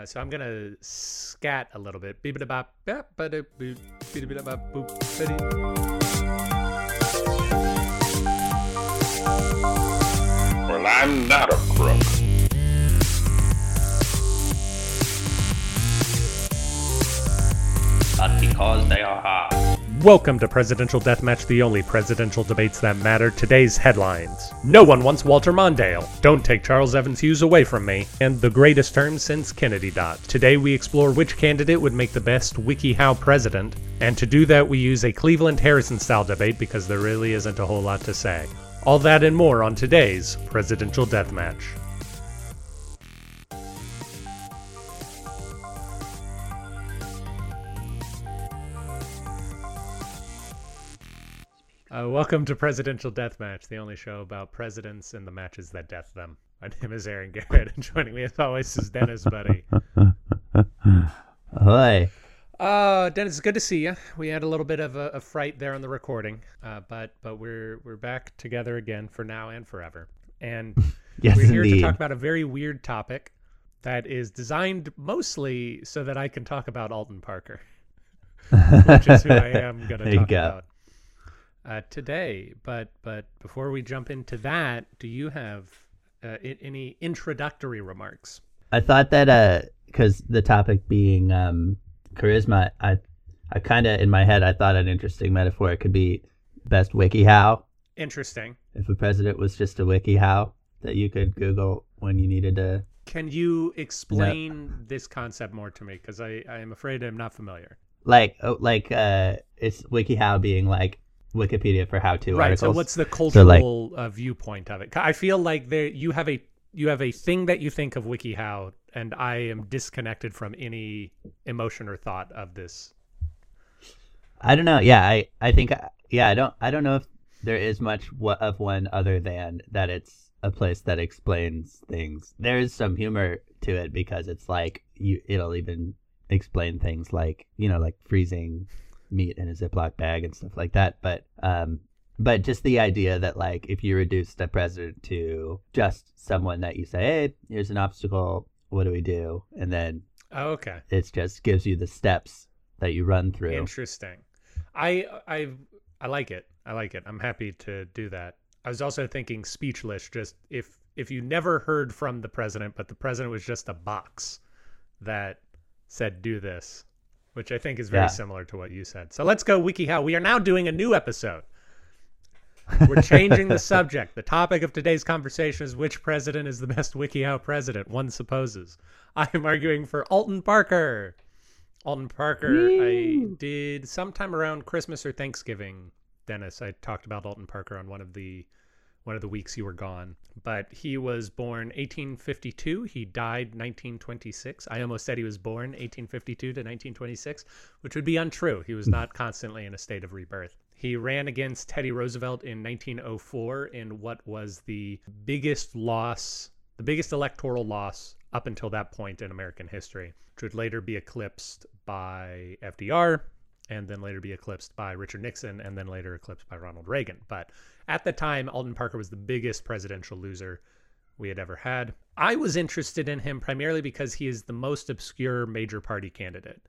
Uh, so I'm gonna scat a little bit. Well, I'm not a crook. Not because they are hard. Welcome to Presidential Deathmatch, the only presidential debates that matter. Today's headlines. No one wants Walter Mondale. Don't take Charles Evans Hughes away from me. And the greatest term since Kennedy dot. Today we explore which candidate would make the best WikiHow president. And to do that we use a Cleveland Harrison style debate because there really isn't a whole lot to say. All that and more on today's Presidential Deathmatch. Uh, welcome to Presidential Deathmatch, the only show about presidents and the matches that death them. My name is Aaron Garrett, and joining me as always is Dennis, buddy. Hi. Uh, Dennis, it's good to see you. We had a little bit of a, a fright there on the recording, uh, but but we're we're back together again for now and forever. And Yes, we're here to talk about a very weird topic that is designed mostly so that I can talk about Alton Parker, which is who I am going to talk go. about uh, today. But but before we jump into that, do you have uh, i- any introductory remarks? I thought that uh, because the topic being um charisma, I I kind of in my head I thought an interesting metaphor it could be best WikiHow. Interesting. If a president was just a WikiHow that you could Google when you needed to. Can you explain this concept more to me? Because I, I am afraid I'm not familiar. Like oh, like uh, it's WikiHow being like Wikipedia for how-to right. articles. So what's the So, like- cultural uh, viewpoint of it? I feel like there you have a you have a thing that you think of WikiHow, and I am disconnected from any emotion or thought of this. I don't know. Yeah, I I think yeah, I don't I don't know if there is much of one other than that it's a place that explains things. There is some humor to it because it's like you it'll even explain things like, you know, like freezing meat in a Ziploc bag and stuff like that, but um but just the idea that like if you reduce the president to just someone that you say, "Hey, here's an obstacle. What do we do?" and then Oh, okay. it just gives you the steps that you run through. Interesting. I I I like it. I like it. I'm happy to do that. I was also thinking speechless. Just if if you never heard from the president, but the president was just a box that said do this, which I think is very Yeah. similar to what you said. So let's go WikiHow. We are now doing a new episode. We're changing the subject. The topic of today's conversation is which president is the best WikiHow president, one supposes. I am arguing for Alton Parker. Alton Parker, I did sometime around Christmas or Thanksgiving, Dennis. I talked about Alton Parker on one of the one of the weeks you were gone. But he was born 1852. He died 1926. I almost said he was born 1852 to 1926, which would be untrue. He was not constantly in a state of rebirth. He ran against Teddy Roosevelt in 1904 in what was the biggest loss, the biggest electoral loss up until that point in American history, which would later be eclipsed by FDR and then later be eclipsed by Richard Nixon and then later eclipsed by Ronald Reagan. But at the time, Alton Parker was the biggest presidential loser we had ever had. I was interested in him primarily because he is the most obscure major party candidate.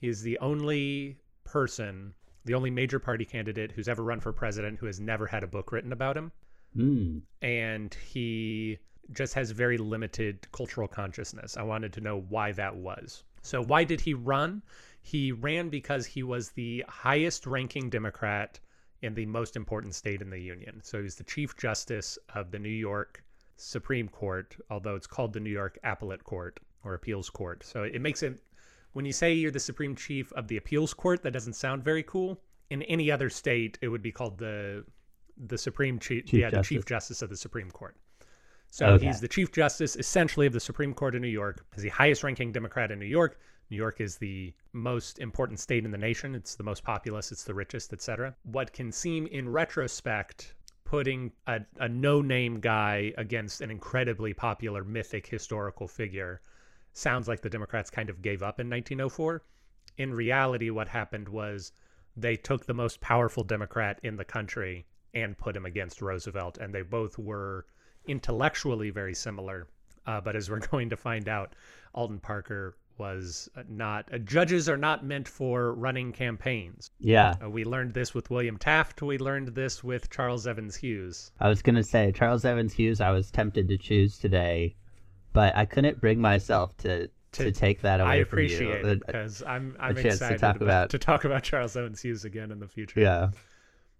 He is the only person, the only major party candidate who's ever run for president who has never had a book written about him Hmm. and he just has very limited cultural consciousness. I wanted to know why that was. So, why did he run? He ran because he was the highest ranking Democrat in the most important state in the Union. So, he was the Chief Justice of the New York Supreme Court, although it's called the New York Appellate Court or Appeals Court. So, it makes it, when you say you're the Supreme Chief of the Appeals Court, that doesn't sound very cool. In any other state, it would be called the the Supreme Chief, Chief yeah, the Chief Justice. Justice of the Supreme Court. So Okay. he's the Chief Justice, essentially, of the Supreme Court of New York. He's the highest ranking Democrat in New York. New York is the most important state in the nation. It's the most populous, it's the richest, etc. What can seem in retrospect putting a, a no-name guy against an incredibly popular mythic historical figure sounds like the Democrats kind of gave up in 1904. In reality, what happened was they took the most powerful Democrat in the country and put him against Roosevelt, and they both were intellectually very similar. Uh, but as we're going to find out, Alton Parker was not uh, judges are not meant for running campaigns. Yeah. Uh, we learned this with William Taft. We learned this with Charles Evans Hughes. I was gonna say Charles Evans Hughes. I was tempted to choose today, but I couldn't bring myself to to, To- take that away I from you. appreciate Uh, it because I'm I'm chance to excited talk about, about- to talk about Charles Evans Hughes again in the future. Yeah.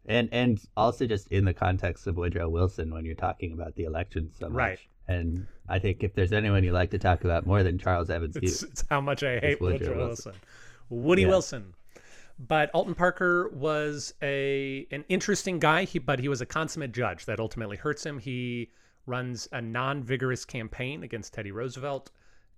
And and also just in the context of Woodrow Wilson when you're talking about the election so much. Right. And I think if there's anyone you like to talk about more than Charles Evans It's, Hughes, it's how much I hate Woodrow Woodrow Wilson. Wilson. Woody Yeah. Wilson. But Alton Parker was a an interesting guy, he, but he was a consummate judge that ultimately hurts him. He runs a non-vigorous campaign against Teddy Roosevelt,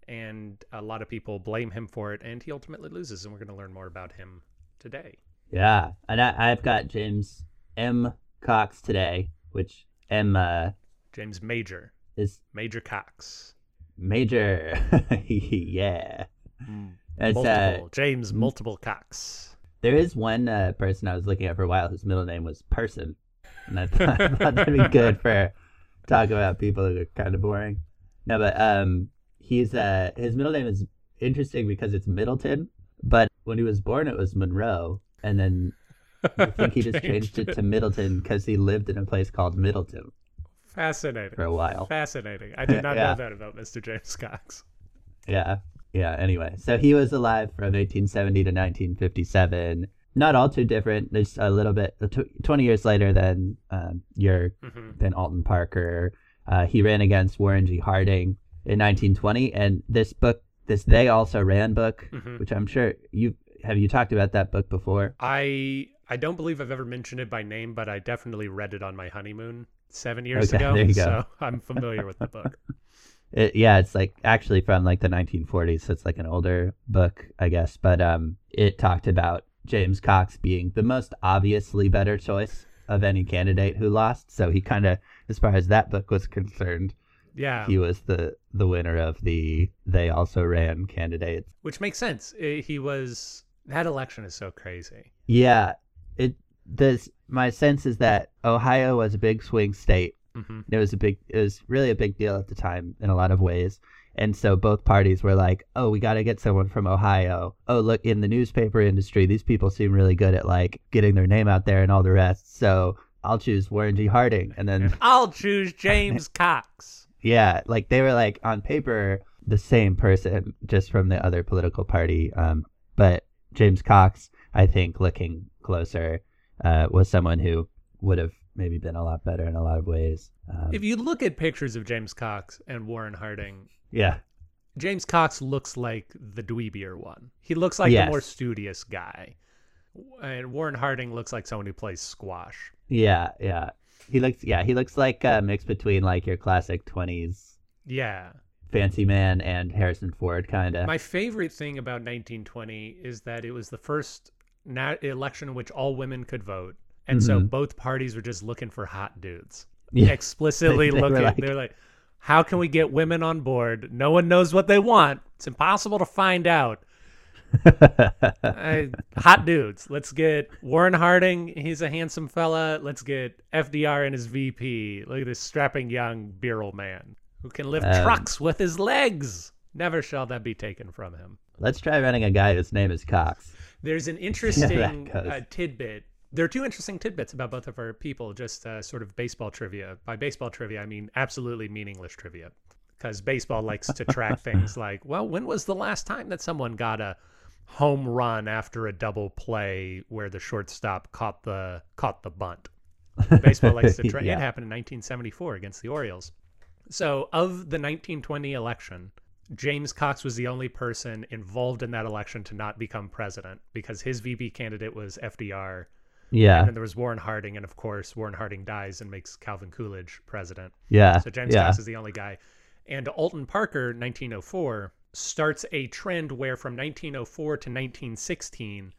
and a lot of people blame him for it, and he ultimately loses. And we're going to learn more about him today. Yeah. And I, I've got James M. Cox today, which M uh, James Major, is Major Cox, major. yeah. It's, multiple uh, James Multiple Cox. There is one uh, person I was looking at for a while whose middle name was Person, and I thought, I thought that'd be good for talking about people who are kind of boring. No, but um, he's uh, his middle name is interesting because it's Middleton, but when he was born it was Monroe, and then I think he just changed it to Middleton because he lived in a place called Middleton Fascinating. for a while. Fascinating. I did not Yeah. know that about Mr. James Cox. Yeah. Yeah. Anyway, so he was alive from 1870 to 1957. Not all too different. There's a little bit, tw- 20 years later than um, your hmm than Alton Parker. Uh, he ran against Warren G. Harding in 1920, and this book, this They Also Ran book, Mhm. which I'm sure you have you talked about that book before. I I don't believe I've ever mentioned it by name, but I definitely read it on my honeymoon seven years Okay, ago. there you go. So I'm familiar with the book. It, yeah, it's like actually from like the 1940s, so it's like an older book, I guess. But um, it talked about James Cox being the most obviously better choice of any candidate who lost. So he kind of, as far as that book was concerned, Yeah, he was the the winner of the they also ran candidates. which makes sense. He was that election is so crazy. Yeah, it does. My sense is that Ohio was a big swing state. hmm It was a big. It was really a big deal at the time in a lot of ways. And so both parties were like, "Oh, we got to get someone from Ohio. Oh, look, in the newspaper industry, these people seem really good at like getting their name out there and all the rest. So I'll choose Warren G. Harding." And then And I'll choose James Cox. Yeah, like they were like on paper the same person, just from the other political party. Um, but James Cox, I think, looking closer, uh, was someone who would have maybe been a lot better in a lot of ways. Um, If you look at pictures of James Cox and Warren Harding, yeah, James Cox looks like the dweebier one. He looks like Yes. the more studious guy. And Warren Harding looks like someone who plays squash. yeah, yeah. He looks, yeah, he looks like a mix between like your classic twenties Yeah. Fancy man and Harrison Ford, kind of. My favorite thing about 1920 is that it was the first na election in which all women could vote. And so Mhm. both parties were just looking for hot dudes. Yeah. Explicitly They- they looking. like- they're like, how can we get women on board? No one knows what they want. It's impossible to find out. Hot dudes. Let's get Warren Harding. He's a handsome fella. Let's get FDR and his VP. Look at this strapping young virile man who can lift Um, trucks with his legs. Never shall that be taken from him. Let's try running a guy whose name is Cox. There's an interesting uh, tidbit. There are two interesting tidbits about both of our people, just uh, sort of baseball trivia. By baseball trivia, I mean absolutely meaningless trivia. Because baseball likes to track things like, well, when was the last time that someone got a home run after a double play where the shortstop caught the caught the bunt? Baseball likes to track. Yeah. It happened in 1974 against the Orioles. So, of the 1920 election, James Cox was the only person involved in that election to not become president because his VP candidate was FDR. Yeah, And then there was Warren Harding. And of course, Warren Harding dies and makes Calvin Coolidge president. yeah. So James yeah. Cox is the only guy. And Alton Parker, 1904, starts a trend where from 1904 to 1916,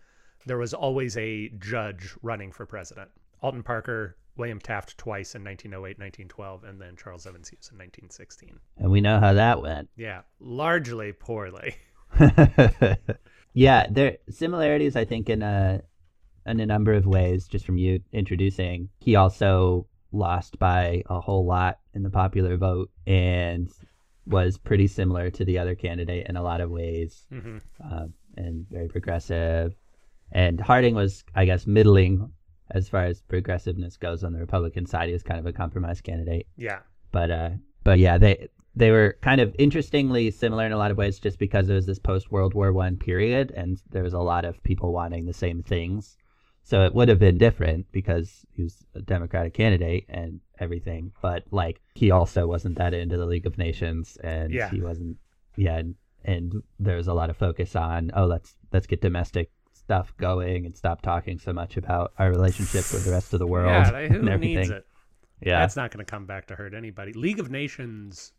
there was always a judge running for president. Alton Parker, William Taft twice in 1908, 1912, and then Charles Evans Hughes in 1916. and we know how that went. Yeah, largely poorly. yeah, there similarities I think in a in a number of ways. Just from you introducing, he also lost by a whole lot in the popular vote, and was pretty similar to the other candidate in a lot of ways, hmm um, and very progressive. And Harding was, I guess, middling as far as progressiveness goes on the Republican side. He was kind of a compromise candidate Yeah. but uh but yeah they they were kind of interestingly similar in a lot of ways just because it was this post world war one period and there was a lot of people wanting the same things so it would have been different because he was a democratic candidate and everything but like he also wasn't that into the league of nations and Yeah. he wasn't yeah and, and there was a lot of focus on oh let's let's get domestic stuff going and stop talking so much about our relationship with the rest of the world Yeah. They, who and everything needs it? yeah That's not going to come back to hurt anybody. League of Nations,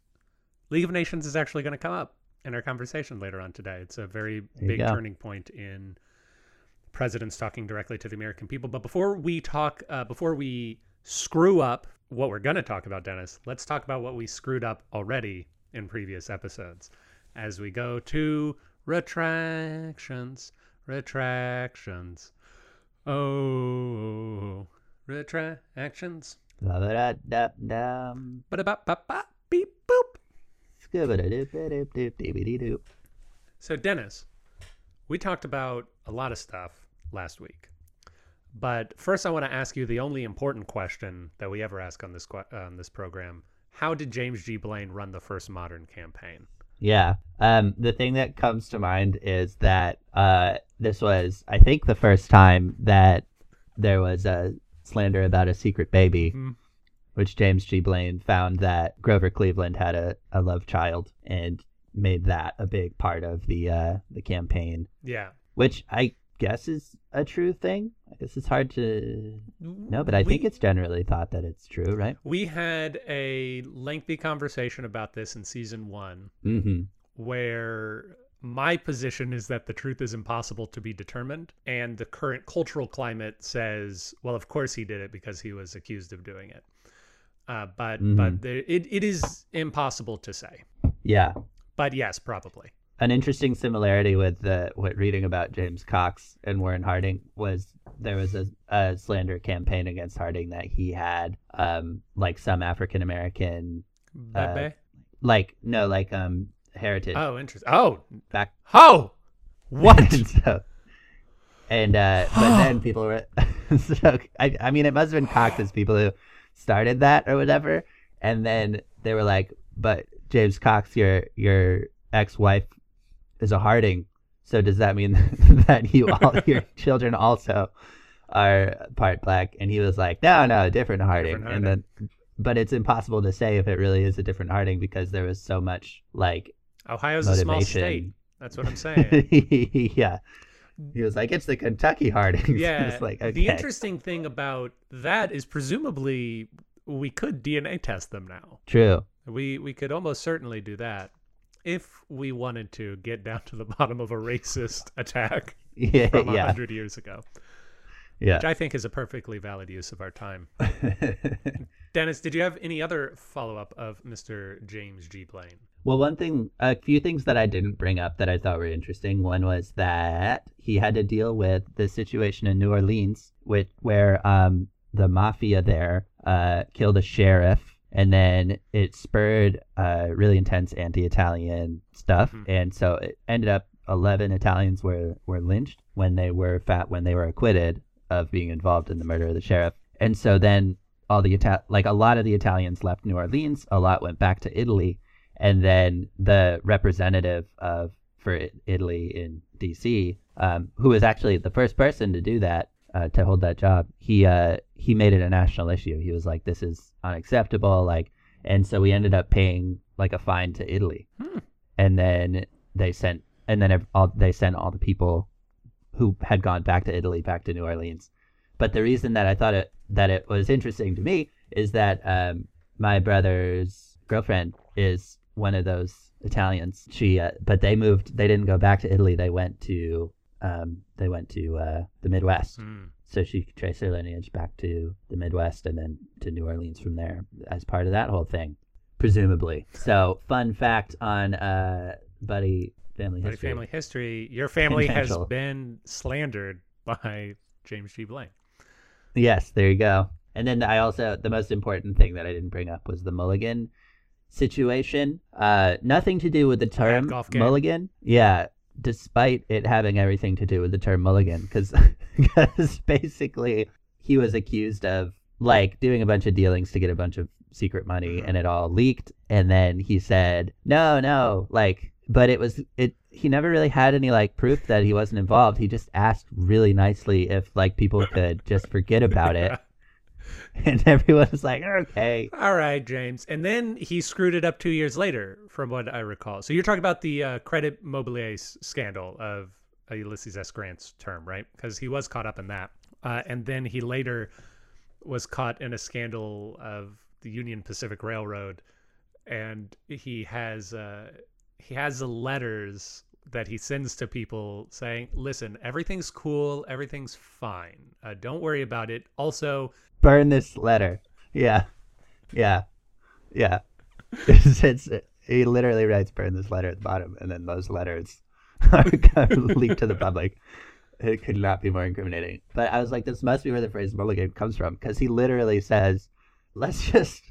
League of Nations is actually going to come up in our conversation later on today. It's a very big turning point in presidents talking directly to the American people. But before we talk, uh, before we screw up what we're going to talk about, Dennis, let's talk about what we screwed up already in previous episodes as we go to retractions, retractions. Oh, retractions. Da-da-da-da-dum. Ba-da-ba-ba-ba, beep boop. So, Dennis, we talked about a lot of stuff last week. But first, I want to ask you the only important question that we ever ask on this on this program: How did James G. Blaine run the first modern campaign? Yeah. Um, the thing that comes to mind is that uh, this was, I think, the first time that there was a slander about a secret baby, Mhm. which James G. Blaine found that Grover Cleveland had a, a love child and made that a big part of the uh, the campaign, Yeah. which I guess is a true thing. I guess it's hard to know, but I We- think it's generally thought that it's true, right? We had a lengthy conversation about this in season one, Mm-hmm. where my position is that the truth is impossible to be determined. And the current cultural climate says, well, of course he did it because he was accused of doing it. Uh, but Mhm. but there, it, it is impossible to say. Yeah. But yes, probably. An interesting similarity with the what reading about James Cox and Warren Harding was there was a, a slander campaign against Harding that he had um like some African American Uh, like no like um heritage oh, interesting. Oh, back oh, what? and so and uh but then people were so I, I mean it must have been Cox's people who started that or whatever and then they were like but James Cox your your ex-wife is a Harding so does that mean that you all your children also are part black and he was like no no different Harding, Different and then but it's impossible to say if it really is a different Harding because there was so much like Ohio's a small state. That's what I'm saying. yeah. He was like, it's the Kentucky Harding. Yeah. like, okay. The interesting thing about that is presumably we could DNA test them now. True. We we could almost certainly do that if we wanted to get down to the bottom of a racist attack Yeah. from a yeah. hundred years ago, Yeah. which I think is a perfectly valid use of our time. Dennis, did you have any other follow up of Mr. James G. Blaine? well, one thing, a few things that I didn't bring up that I thought were interesting. One was that he had to deal with the situation in New Orleans, with where um, the mafia there uh, killed a sheriff, and then it spurred uh, really intense anti-Italian stuff, Mhm. and so it ended up 11 Italians were were lynched when they were fat when they were acquitted of being involved in the murder of the sheriff, and so then all the Ita- like a lot of the Italians left New Orleans, a lot went back to Italy, and then the representative of for Italy in D.C., um, who was actually the first person to do that, uh, to hold that job, he uh, he made it a national issue. He was like, "This is unacceptable," like, and so we ended up paying like a fine to Italy, Hmm. and then they sent and then all they sent all the people who had gone back to Italy back to New Orleans. But the reason that I thought it that it was interesting to me is that um, my brother's girlfriend is one of those Italians. She, uh, but they moved. They didn't go back to Italy. They went to um, they went to uh, the Midwest. Hmm. So she could trace her lineage back to the Midwest and then to New Orleans from there as part of that whole thing, presumably. So, fun fact on uh, Buddy family Buddy history. family history. Your family has been slandered by James G. Blaine. Yes, there you go. And then I also the most important thing that I didn't bring up was the Mulligan situation. Uh, nothing to do with the term golf game. mulligan. Yeah, despite it having everything to do with the term mulligan, because basically he was accused of like doing a bunch of dealings to get a bunch of secret money, mm-hmm. and it all leaked. And then he said, "No, no, like." But it was it. He never really had any like proof that he wasn't involved. He just asked really nicely if like people could just forget about it, and everyone was like, "Okay." All right, James. And then he screwed it up two years later, from what I recall. So you're talking about the uh, credit mobilier scandal of Ulysses S. Grant's term, right? Because he was caught up in that. Uh, and then he later was caught in a scandal of the Union Pacific Railroad, and he has uh, he has the letters that he sends to people saying, "Listen, everything's cool, everything's fine. Uh, don't worry about it. Also, burn this letter. Yeah, yeah, yeah. It's, it's, he literally writes "burn this letter" at the bottom, and then those letters are leaked to the public. It could not be more incriminating. But I was like, this must be where the phrase "mulligan" comes from, because he literally says, "Let's just,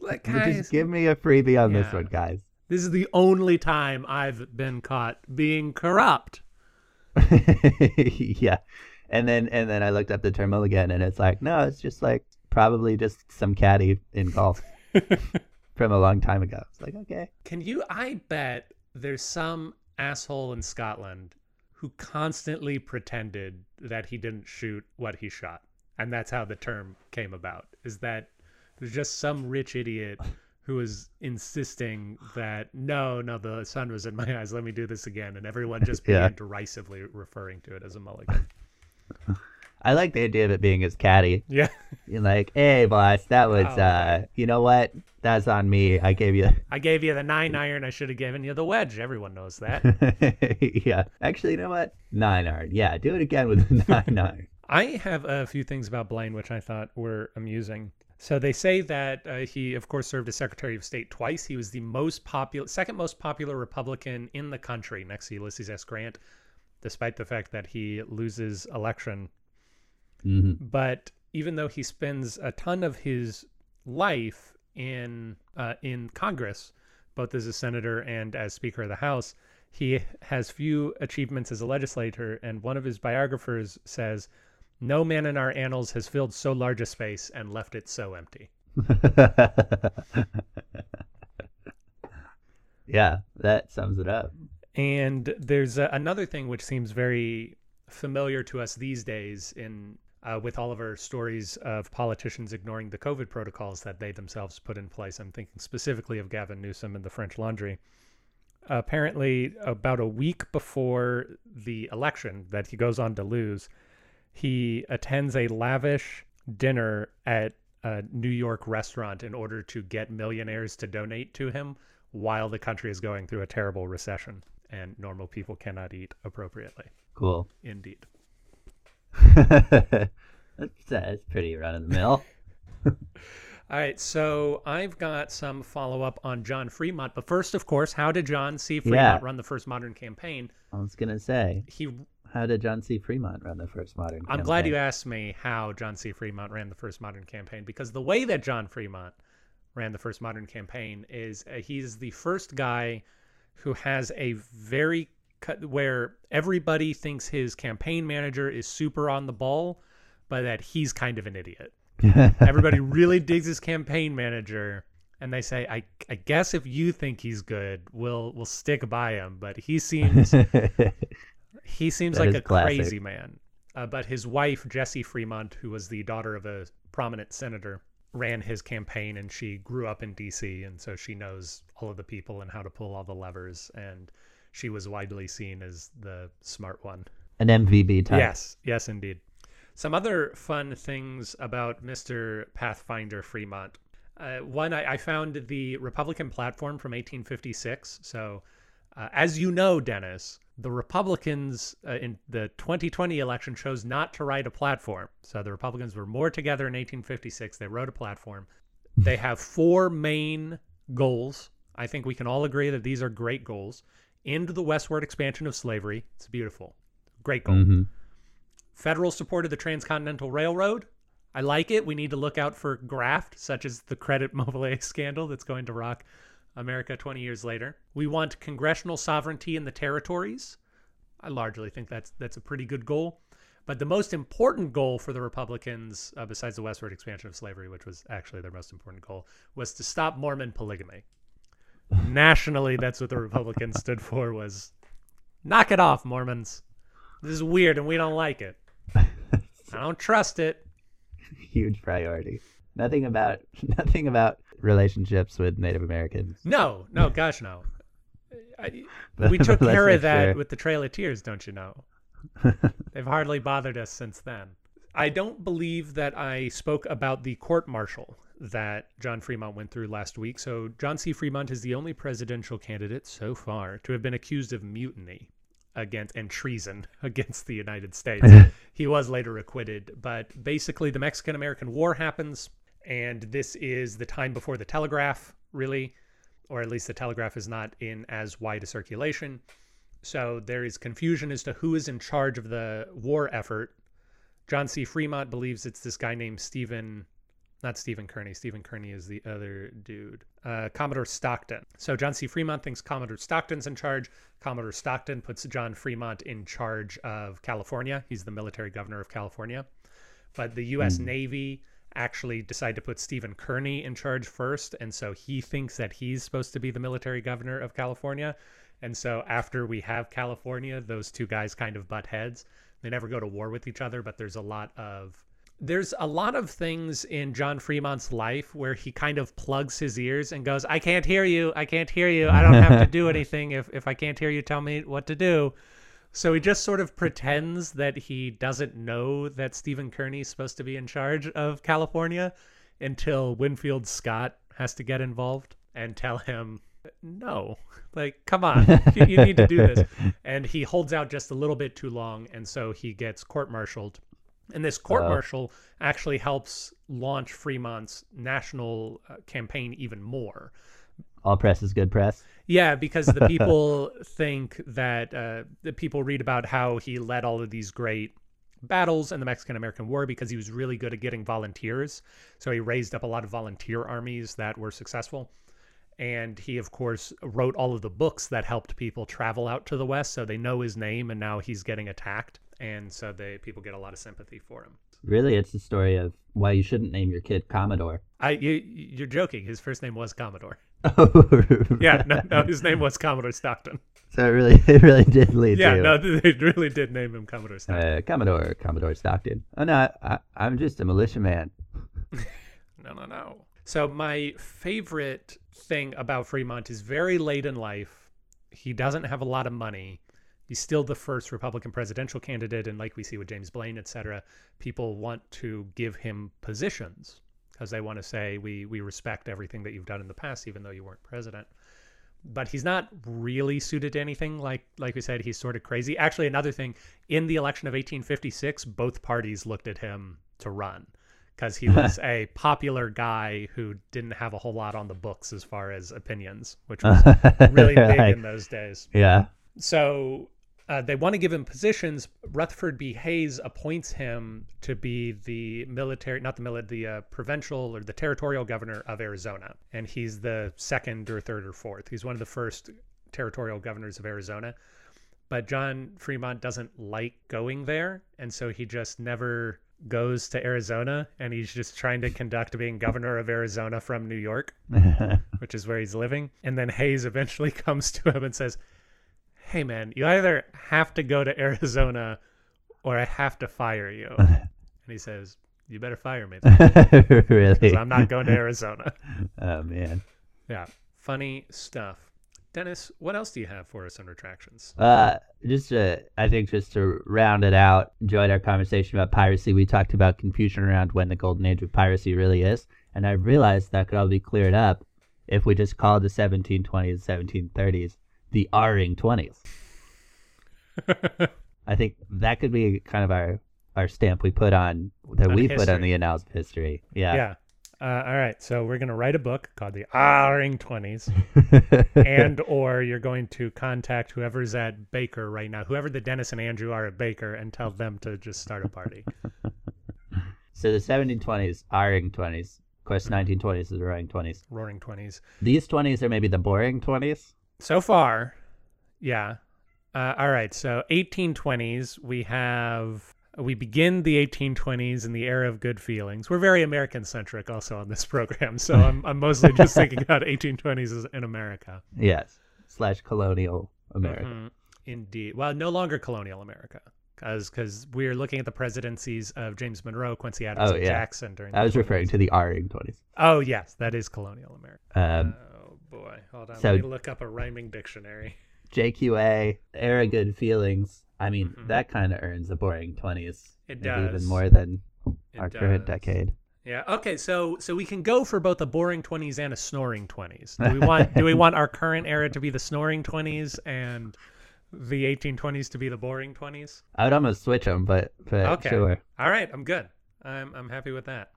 like, just give me a freebie on this one, guys." This is the only time I've been caught being corrupt. yeah, and then and then I looked up the term "mulligan," and it's like, no, it's just like probably just some caddy in golf from a long time ago. It's like, okay. Can you? I bet there's some asshole in Scotland who constantly pretended that he didn't shoot what he shot. And that's how the term came about. Is that there's just some rich idiot who was insisting that no, no, the sun was in my eyes. Let me do this again. And everyone just began Yeah. derisively referring to it as a mulligan. I like the idea of it being his caddy. Yeah. You're like, hey, boss, that was, Oh, uh, you know what? That's on me. I gave you. I gave you the nine iron. I should have given you the wedge. Everyone knows that. yeah. Actually, you know what? Nine iron. Yeah, do it again with the nine iron. I have a few things about Blaine which I thought were amusing. So they say that uh, he, of course, served as Secretary of State twice. He was the most popular, second most popular Republican in the country, next to Ulysses S. Grant, despite the fact that he loses election. hmm But even though he spends a ton of his life in uh, in Congress, both as a senator and as Speaker of the House, he has few achievements as a legislator. And one of his biographers says, "No man in our annals has filled so large a space and left it so empty." yeah, that sums it up. And there's uh, another thing which seems very familiar to us these days in uh, with all of our stories of politicians ignoring the COVID protocols that they themselves put in place. I'm thinking specifically of Gavin Newsom and the French Laundry. apparently, about a week before the election that he goes on to lose, he attends a lavish dinner at a New York restaurant in order to get millionaires to donate to him while the country is going through a terrible recession and normal people cannot eat appropriately. Cool. Indeed. that's, that's pretty run of the mill. All right, so I've got some follow up on John Fremont, but first, of course, how did John C. Fremont Yeah. run the first modern campaign? I was gonna say, He, how did John C. Fremont run the first modern? I'm glad you asked me how John C. Fremont ran the first modern campaign because the way that John Fremont ran the first modern campaign is uh, he's the first guy who has a very cut where everybody thinks his campaign manager is super on the ball, but that he's kind of an idiot. Everybody really digs his campaign manager, and they say, "I I guess if you think he's good, we'll we'll stick by him." But he seems he seems That like a classic. crazy man. Uh, but his wife Jessie Fremont, who was the daughter of a prominent senator, ran his campaign, and she grew up in D.C. and so she knows all of the people and how to pull all the levers. And she was widely seen as the smart one. An MVB type. Yes, yes, indeed. Some other fun things about Mr. Pathfinder Fremont. Uh, one, I, I found the Republican platform from 1856. So, uh, as you know, Dennis, the Republicans uh, in the 2020 election chose not to write a platform. So, the Republicans were more together in 1856. They wrote a platform. They have four main goals. I think we can all agree that these are great goals. End the westward expansion of slavery. It's beautiful. Great goal. hmm Federal support of the Transcontinental Railroad. I like it. We need to look out for graft, such as the credit mobilier scandal that's going to rock America 20 years later. We want congressional sovereignty in the territories. I largely think that's that's a pretty good goal. But the most important goal for the Republicans, uh, besides the westward expansion of slavery, which was actually their most important goal, was to stop Mormon polygamy. Nationally, that's what the Republicans stood for was knock it off, Mormons. This is weird and we don't like it. I don't trust it. Huge priority. Nothing about nothing about relationships with Native Americans. No, no, gosh, no. I, we took care of that sure. with the Trail of Tears, don't you know? They've hardly bothered us since then. I don't believe that I spoke about the court martial that John Fremont went through last week. So, John C. Fremont is the only presidential candidate so far to have been accused of mutiny against and treason against the United States. he was later acquitted, but basically, the Mexican American War happens, and this is the time before the telegraph, really, or at least the telegraph is not in as wide a circulation. So there is confusion as to who is in charge of the war effort. John C. Fremont believes it's this guy named Stephen, not Stephen Kearny. Stephen Kearny is the other dude. Uh, Commodore Stockton. So John C. Fremont thinks Commodore Stockton's in charge. Commodore Stockton puts John Fremont in charge of California. He's the military governor of California. But the U.S. Navy actually decide to put Stephen Kearny in charge first. And so he thinks that he's supposed to be the military governor of California. And so after we have California, those two guys kind of butt heads. They never go to war with each other, but there's a lot of there's a lot of things in John Fremont's life where he kind of plugs his ears and goes, "I can't hear you. I can't hear you. I don't have to do anything. If if I can't hear you, tell me what to do." So he just sort of pretends that he doesn't know that Stephen Kearny's supposed to be in charge of California until Winfield Scott has to get involved and tell him, no, like, come on, you, you need to do this. And he holds out just a little bit too long. And so he gets court martialed. And this court Wow. martial actually helps launch Fremont's national uh, campaign even more. All press is good press. Yeah, because the people think that uh, the people read about how he led all of these great battles in the Mexican American War because he was really good at getting volunteers. So he raised up a lot of volunteer armies that were successful. And he, of course, wrote all of the books that helped people travel out to the West. So they know his name, and now he's getting attacked. And so they people get a lot of sympathy for him. Really, it's the story of why you shouldn't name your kid Commodore. I you, you're joking. His first name was Commodore. Oh, Yeah, no, no, his name was Commodore Stockton. So it really, it really did lead Yeah, to no, they really did name him Commodore Stockton. uh, Commodore, Commodore Stockton. Oh no, I, I'm just a militiaman. No, no, no. So my favorite thing about Fremont is very late in life. He doesn't have a lot of money. He's still the first Republican presidential candidate, and like we see with James Blaine, et cetera, people want to give him positions because they want to say we we respect everything that you've done in the past, even though you weren't president. But he's not really suited to anything. Like like we said, he's sort of crazy. Actually, another thing in the election of 1856, both parties looked at him to run because he was a popular guy who didn't have a whole lot on the books as far as opinions, which was really big Like, in those days. yeah. So uh, they want to give him positions. Rutherford B. Hayes appoints him to be the military, not the military, the uh, provincial or the territorial governor of Arizona, and he's the second or third or fourth. He's one of the first territorial governors of Arizona. But John Fremont doesn't like going there, and so he just never goes to Arizona, and he's just trying to conduct being governor of Arizona from New York which is where he's living. And then Hayes eventually comes to him and says, Hey, man, you either have to go to Arizona or I have to fire you. and he says, You better fire me really? because I'm not going to Arizona. Oh man. yeah, funny stuff. Dennis, what else do you have for us on retractions? Uh, just to, I think just to round it out, enjoyed our conversation about piracy. We talked about confusion around when the golden age of piracy really is, and I realized that could all be cleared up if we just called the 1720s, 1730s the R-ing 20s. I think that could be kind of our our stamp we put on that On we put on the annals of history. Yeah. yeah. Uh, all right, so we're going to write a book called the R-ing 20s. and or you're going to contact whoever's at Baker right now, whoever the Dennis and Andrew are at Baker, and tell them to just start a party. So the 1720s, R-ing 20s, course, 1920s is the roaring 20s. Roaring twenties. These 20s are maybe the boring 20s. So far, yeah. Uh, all right. So 1820s, we have we begin the 1820s in the era of good feelings. We're very American centric also on this program, so I'm I'm mostly just thinking about 1820s in America. Yes. Slash colonial America. Mhm. Indeed. Well, no longer colonial America. Because because we're looking at the presidencies of James Monroe, Quincy Adams, Oh, and yeah. Jackson during. I was referring 20s. to the roaring 20s. Oh yes, that is colonial America. Um, oh boy, hold on. so- Let me look up a rhyming dictionary. JQA, era good feelings. I mean, Mhm. that kind of earns a boring 20s. It does. even more than It our current decade. Yeah. Okay. So so we can go for both a boring twenties and a snoring twenties. Do we want do we want our current era to be the snoring twenties and the eighteen twenties to be the boring twenties? I would almost switch them, but, but Okay. sure. All right. I'm good. I'm I'm happy with that.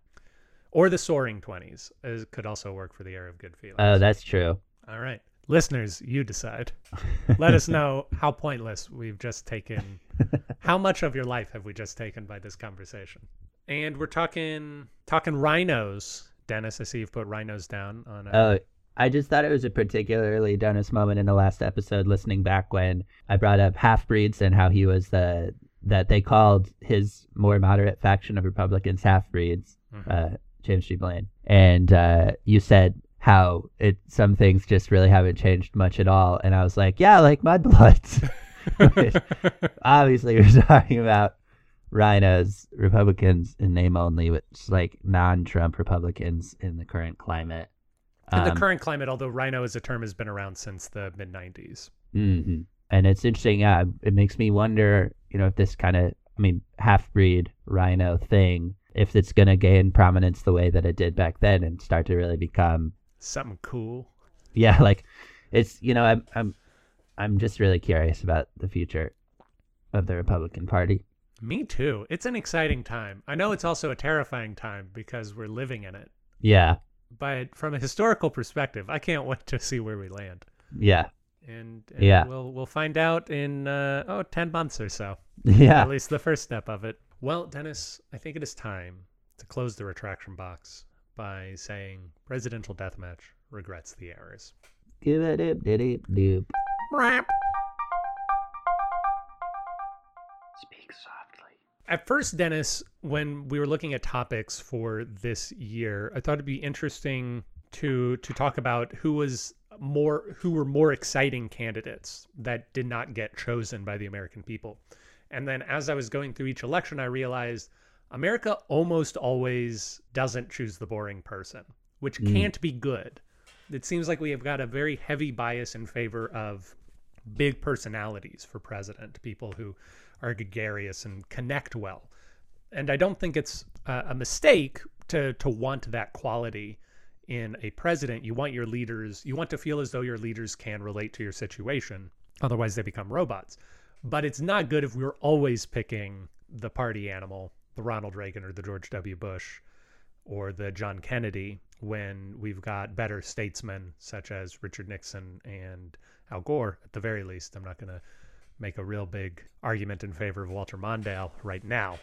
Or the soaring twenties could also work for the era of good feelings. Oh, that's true. All right. Listeners, you decide. Let us know how pointless we've just taken. how much of your life have we just taken by this conversation? And we're talking talking rhinos. Dennis, I see you've put rhinos down on. A, Oh, I just thought it was a particularly Dennis moment in the last episode, listening back when I brought up half breeds and how he was the that they called his more moderate faction of Republicans half breeds, Mhm. uh, James G. Blaine, and uh, you said how it some things just really haven't changed much at all, and I was like, yeah, like mudbloods. Obviously, we're talking about rhinos, Republicans in name only, which is like non-Trump Republicans in the current climate. in the Um, current climate, although rhino as a term has been around since the mid '90s. hmm And it's interesting. Yeah, it makes me wonder. You know, if this kind of, I mean, half breed rhino thing, if it's going to gain prominence the way that it did back then and start to really become, Something cool. yeah, like it's. You know, I'm I'm I'm just really curious about the future of the Republican Party. Me too. It's an exciting time. I know it's also a terrifying time because we're living in it. Yeah, But from a historical perspective, I can't wait to see where we land. yeah, And, and Yeah. we'll we'll find out in uh, oh 10 months or so. yeah. At least the first step of it. Well, Dennis, I think it is time to close the retraction box by saying presidential deathmatch regrets the errors. Give it a diddy doop. Speak softly. At first, Dennis, when we were looking at topics for this year, I thought it'd be interesting to to talk about who was more who were more exciting candidates that did not get chosen by the American people. And then as I was going through each election, I realized America almost always doesn't choose the boring person, which Mm. can't be good. It seems like we have got a very heavy bias in favor of big personalities for president, people who are gregarious and connect well. And I don't think it's a, a mistake to to want that quality in a president. You want your leaders, you want to feel as though your leaders can relate to your situation. Otherwise, they become robots. But it's not good if we're always picking the party animal, the Ronald Reagan or the George W. Bush or the John Kennedy when we've got better statesmen such as Richard Nixon and Al Gore at the very least. I'm not going to make a real big argument in favor of Walter Mondale right now.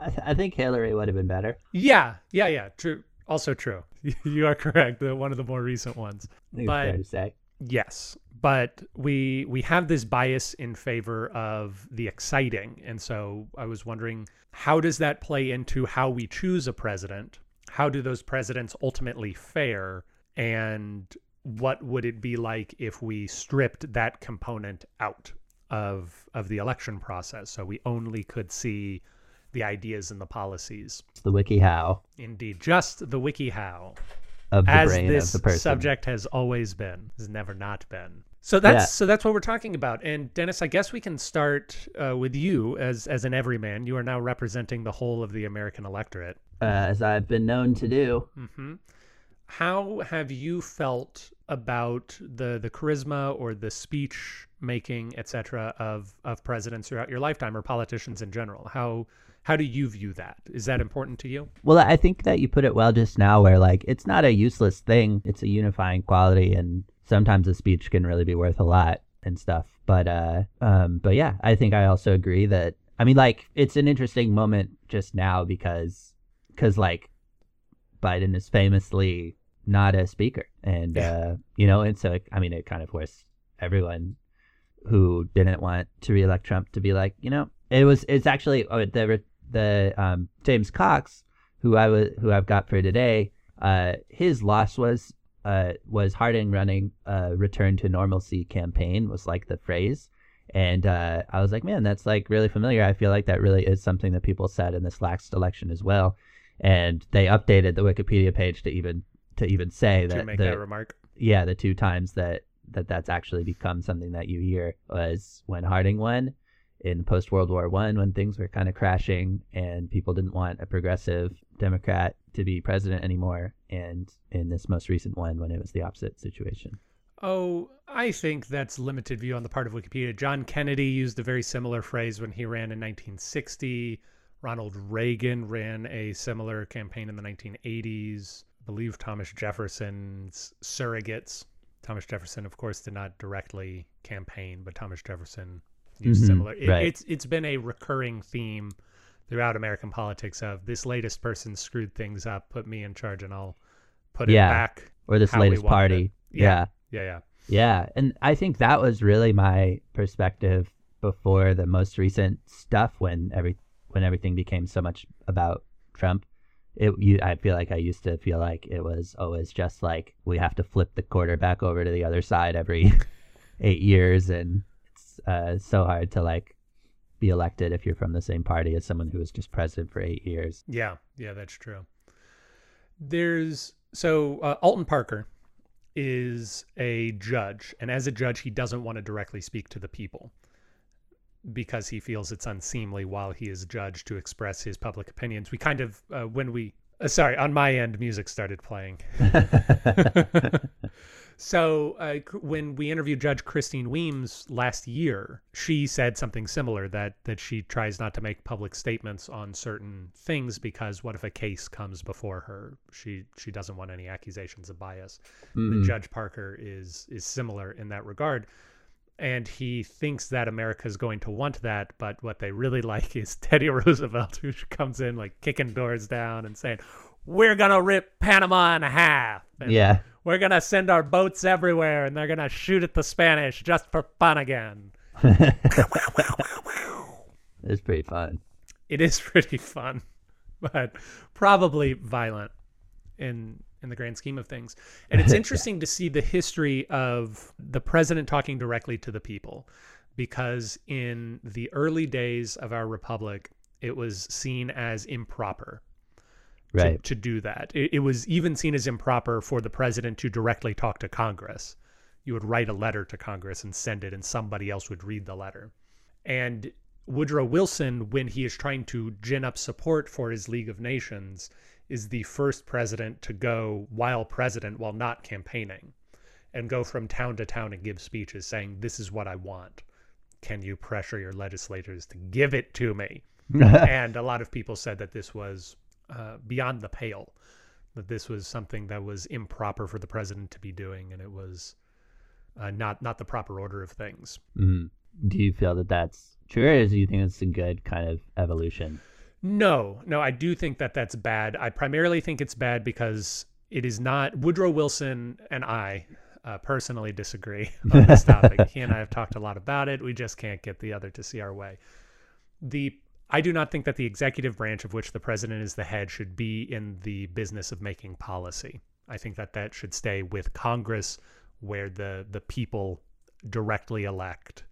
I, th- I think Hillary would have been better. Yeah, yeah, yeah. True. Also true. You are correct. The, one of the more recent ones. But- fair to say. Yes, but we we have this bias in favor of the exciting, and so I was wondering how does that play into how we choose a president? How do those presidents ultimately fare, and what would it be like if we stripped that component out of of the election process, so we only could see the ideas and the policies? The WikiHow Indeed, just the WikiHow of the as brain this of the person. subject has always been has never not been so that's Yeah. so that's what we're talking about. And dennis i guess we can start uh, with you as as an everyman. You are now representing the whole of the american electorate. Uh, as I've been known to do. hmm how have you felt about the the charisma or the speech making etc of of presidents throughout your lifetime or politicians in general? How how do you view that? Is that important to you? Well, I think that you put it well just now, where like it's not a useless thing; it's a unifying quality, and sometimes a speech can really be worth a lot and stuff. But uh, um, but yeah, I think I also agree that I mean, like, it's an interesting moment just now because because like Biden is famously not a speaker, and Yeah. uh, you know, and so it, I mean, it kind of forced everyone who didn't want to reelect Trump to be like, you know, it was it's actually oh, the the um, James Cox who I was who I've got for today. Uh, his loss was uh, was Harding running a return to normalcy campaign was like the phrase. And uh, I was like, man, that's like really familiar. I feel like that really is something that people said in this last election as well. And they updated the Wikipedia page to even to even say that. to that make the, that remark. yeah, the two times that that that's actually become something that you hear was when Harding won in post World War One, when things were kind of crashing and people didn't want a progressive Democrat to be president anymore, and in this most recent one, when it was the opposite situation. Oh, I think that's limited view on the part of Wikipedia. John Kennedy used a very similar phrase when he ran in 1960. Ronald Reagan ran a similar campaign in the 1980s. I believe Thomas Jefferson's surrogates. Thomas Jefferson, of course, did not directly campaign, but Thomas Jefferson used Mhm, similar. It, right. It's it's been a recurring theme throughout American politics of this latest person screwed things up, put me in charge, and I'll put Yeah. it back. Or this latest party. it. yeah. Yeah, yeah. Yeah, and I think that was really my perspective before the most recent stuff when every when everything became so much about Trump. It you, I feel like I used to feel like it was always just like we have to flip the quarterback over to the other side every eight years, and uh, so hard to like be elected if you're from the same party as someone who was just president for eight years. Yeah, yeah, that's true. There's so uh, Alton Parker is a judge, and as a judge, he doesn't want to directly speak to the people because he feels it's unseemly while he is judged to express his public opinions. We kind of uh, when we uh, sorry on my end, music started playing. So uh, when we interviewed Judge Christine Weems last year, she said something similar that that she tries not to make public statements on certain things because what if a case comes before her? She she doesn't want any accusations of bias. And Mhm. Judge Parker is is similar in that regard. And he thinks that America is going to want that, but what they really like is Teddy Roosevelt, who comes in like kicking doors down and saying, "We're gonna rip Panama in half." And yeah, we're gonna send our boats everywhere and they're gonna shoot at the Spanish just for fun again. it's pretty fun. It is pretty fun, but probably violent in in the grand scheme of things. And it's interesting to see the history of the president talking directly to the people because in the early days of our republic it was seen as improper to, Right. to do that. It, it was even seen as improper for the president to directly talk to Congress. You would write a letter to Congress and send it, and somebody else would read the letter. And Woodrow Wilson, when he is trying to gin up support for his League of Nations, is the first president to go while president while not campaigning and go from town to town and give speeches saying, This is what I want. Can you pressure your legislators to give it to me? and a lot of people said that this was uh, beyond the pale, that this was something that was improper for the president to be doing, and it was uh, not not the proper order of things. Mhm. Do you feel that that's true, or do you think it's a good kind of evolution? No, no, I do think that that's bad. I primarily think it's bad because it is not Woodrow Wilson and I uh, personally disagree on this topic. he and I have talked a lot about it. We just can't get the other to see our way. The I do not think that the executive branch of which the president is the head should be in the business of making policy. I think that that should stay with Congress where the the people directly elect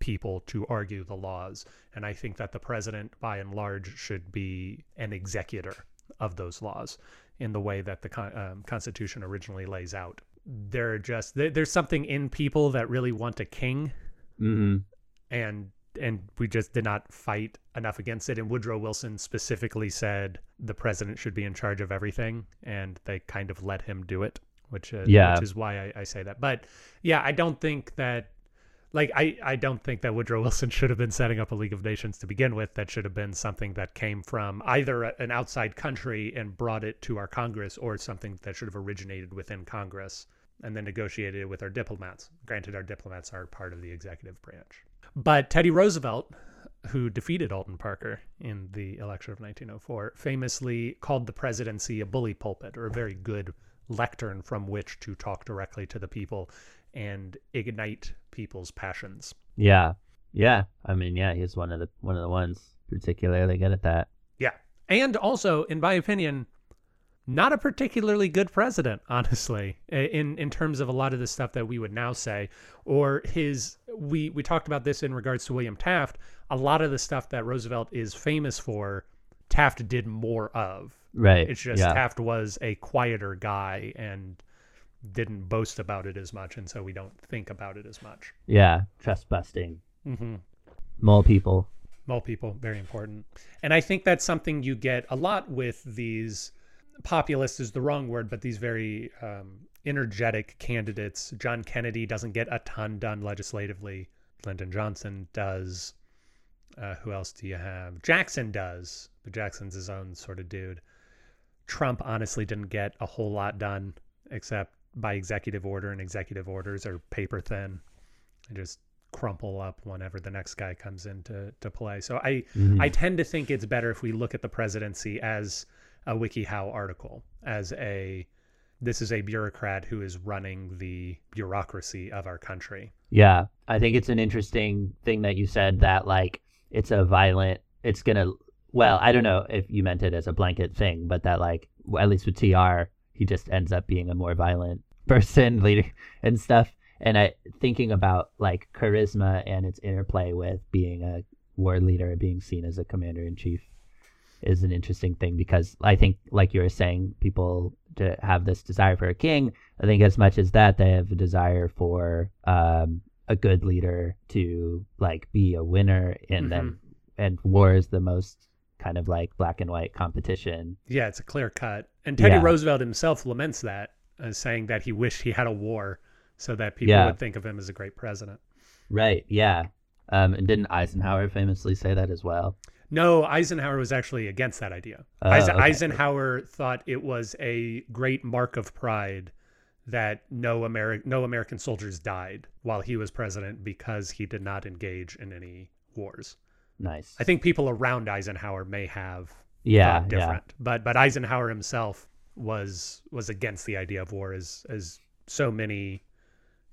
people to argue the laws. And I think that the president, by and large, should be an executor of those laws in the way that the con um, Constitution originally lays out. There are just there, there's something in people that really want a king, hmm and and we just did not fight enough against it. And Woodrow Wilson specifically said the president should be in charge of everything, and they kind of let him do it, which uh, Yeah. which is why I, I say that. But yeah, I don't think that like I, I don't think that Woodrow Wilson should have been setting up a League of Nations to begin with. That should have been something that came from either an outside country and brought it to our Congress, or something that should have originated within Congress and then negotiated it with our diplomats. Granted, our diplomats are part of the executive branch. But Teddy Roosevelt who defeated Alton Parker in the election of 1904, famously called the presidency a bully pulpit or a very good lectern from which to talk directly to the people and ignite people's passions. Yeah. Yeah. I mean, yeah, he's one of the one of the ones particularly good at that. Yeah. And also, in my opinion, not a particularly good president, honestly, in in terms of a lot of the stuff that we would now say, or his. We we talked about this in regards to William Taft. A lot of the stuff that Roosevelt is famous for, Taft did more of. Right. It's just yeah. Taft was a quieter guy and didn't boast about it as much, and so we don't think about it as much. Yeah. Trust busting. Mm-hmm. Mole people. Mole people, very important. And I think that's something you get a lot with these populist is the wrong word, but these very um, energetic candidates. John Kennedy doesn't get a ton done legislatively. Lyndon Johnson does. Uh, who else do you have? Jackson does, but Jackson's his own sort of dude. Trump honestly didn't get a whole lot done except by executive order, and executive orders are paper thin. and just crumple up whenever the next guy comes into to play. So I Mhm. I tend to think it's better if we look at the presidency as a WikiHow article, as a this is a bureaucrat who is running the bureaucracy of our country. Yeah, I think it's an interesting thing that you said that like it's a violent. It's gonna. Well, I don't know if you meant it as a blanket thing, but that like at least with Tr, he just ends up being a more violent person, leader and stuff. And I thinking about like charisma and its interplay with being a war leader, being seen as a commander in chief, is an interesting thing because I think, like you were saying, people to have this desire for a king. I think as much as that, they have a desire for um, a good leader to like be a winner, and then and war is the most kind of like black and white competition. Yeah, it's a clear cut. And Teddy Yeah. Roosevelt himself laments that, uh, saying that he wished he had a war so that people Yeah. would think of him as a great president. Right. Yeah. Um, and didn't Eisenhower famously say that as well? No, Eisenhower was actually against that idea. Oh, Eisen- okay. Eisenhower thought it was a great mark of pride that no Ameri no American soldiers died while he was president because he did not engage in any wars. Nice. I think people around Eisenhower may have yeah. thought Yeah. different, but but Eisenhower himself was was against the idea of war as as so many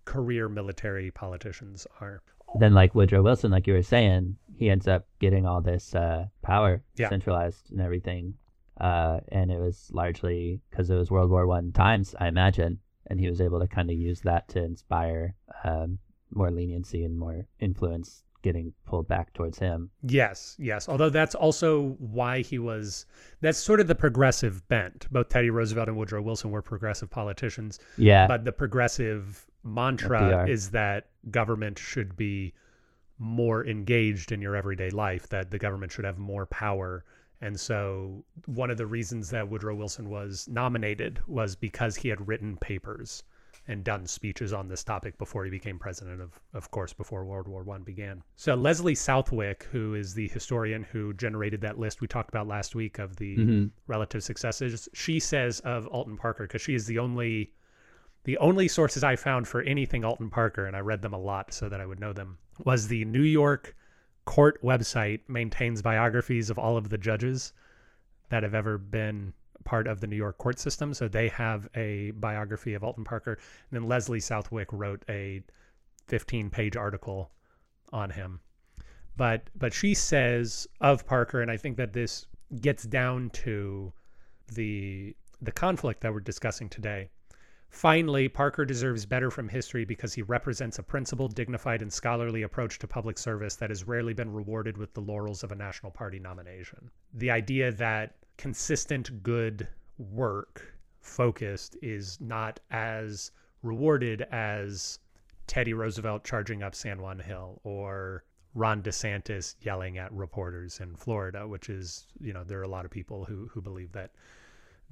career military politicians are. Then like Woodrow Wilson, like you were saying, he ends up getting all this uh, power Yeah. centralized and everything. Uh, and it was largely because it was World War One times, I imagine, and he was able to kind of use that to inspire um, more leniency and more influence getting pulled back towards him. Yes, yes. Although that's also why he was that's sort of the progressive bent. Both Teddy Roosevelt and Woodrow Wilson were progressive politicians, Yeah, but the progressive mantra FDR. is that government should be more engaged in your everyday life, that the government should have more power. And so one of the reasons that Woodrow Wilson was nominated was because he had written papers and done speeches on this topic before he became president of of course before World War One began. So Leslie Southwick, who is the historian who generated that list we talked about last week of the Mhm. relative successes, she says of Alton Parker because she is the only the only sources I found for anything Alton Parker, and I read them a lot so that I would know them, was the New York court website maintains biographies of all of the judges that have ever been part of the New York court system. So they have a biography of Alton Parker. And then Leslie Southwick wrote a 15 page article on him. But but she says of Parker, and I think that this gets down to the the conflict that we're discussing today. Finally, Parker deserves better from history because he represents a principled, dignified, and scholarly approach to public service that has rarely been rewarded with the laurels of a National Party nomination. The idea that consistent good work focused is not as rewarded as Teddy Roosevelt charging up San Juan Hill or Ron DeSantis yelling at reporters in Florida, which is, you know, there are a lot of people who who believe that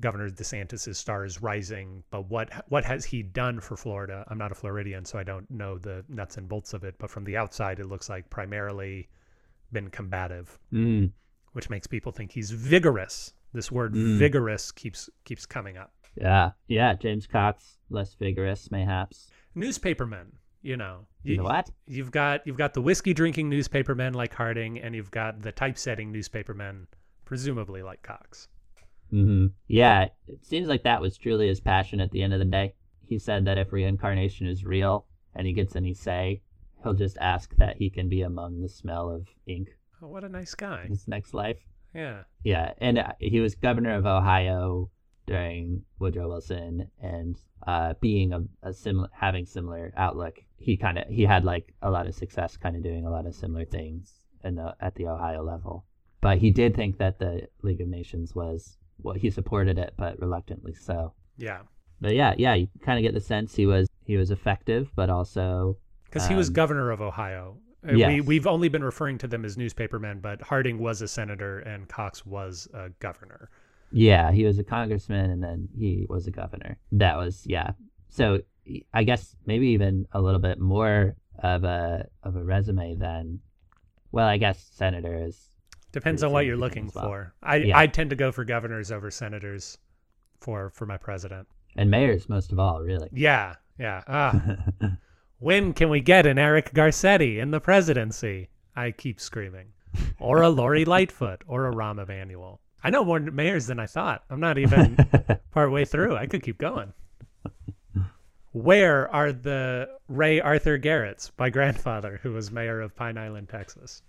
Governor DeSantis's star is rising, but what what has he done for Florida? I'm not a Floridian, so I don't know the nuts and bolts of it, but from the outside it looks like primarily been combative, Mm. which makes people think he's vigorous. This word Mm. vigorous keeps keeps coming up. Yeah, yeah. James Cox, less vigorous, mayhaps. Newspapermen. You know, You know what? You've got you've got the whiskey drinking newspapermen like Harding, and you've got the typesetting newspapermen, presumably like Cox. Hmm Yeah, it seems like that was truly his passion at the end of the day. He said that if reincarnation is real and he gets any say, he'll just ask that he can be among the smell of ink Oh, what a nice guy. his next life. Yeah. Yeah, and uh, he was governor of Ohio during Woodrow Wilson, and uh, being a, a similar, having similar outlook, he kind of he had like a lot of success, kind of doing a lot of similar things in the at the Ohio level. But he did think that the League of Nations was well, he supported it, but reluctantly so. Yeah. But yeah, yeah, you kind of get the sense he was he was effective, but also Because he was Um, governor of Ohio. Uh, We we've only been referring to them as newspapermen, but Harding was a senator and Cox was a governor. Yeah, he was a congressman and then he was a governor. That was yeah. So I guess maybe even a little bit more of a of a resume than well, I guess senator is Depends on what you're looking well. for. I Yeah. I tend to go for governors over senators for for my president. and mayors most of all, really. Yeah, yeah. Ah, when can we get an Eric Garcetti in the presidency? I keep screaming. Or a Lori Lightfoot or a Rahm Emanuel. I know more mayors than I thought. I'm not even part way through. I could keep going. Where are the Ray Arthur Garretts, my grandfather, who was mayor of Pine Island, Texas?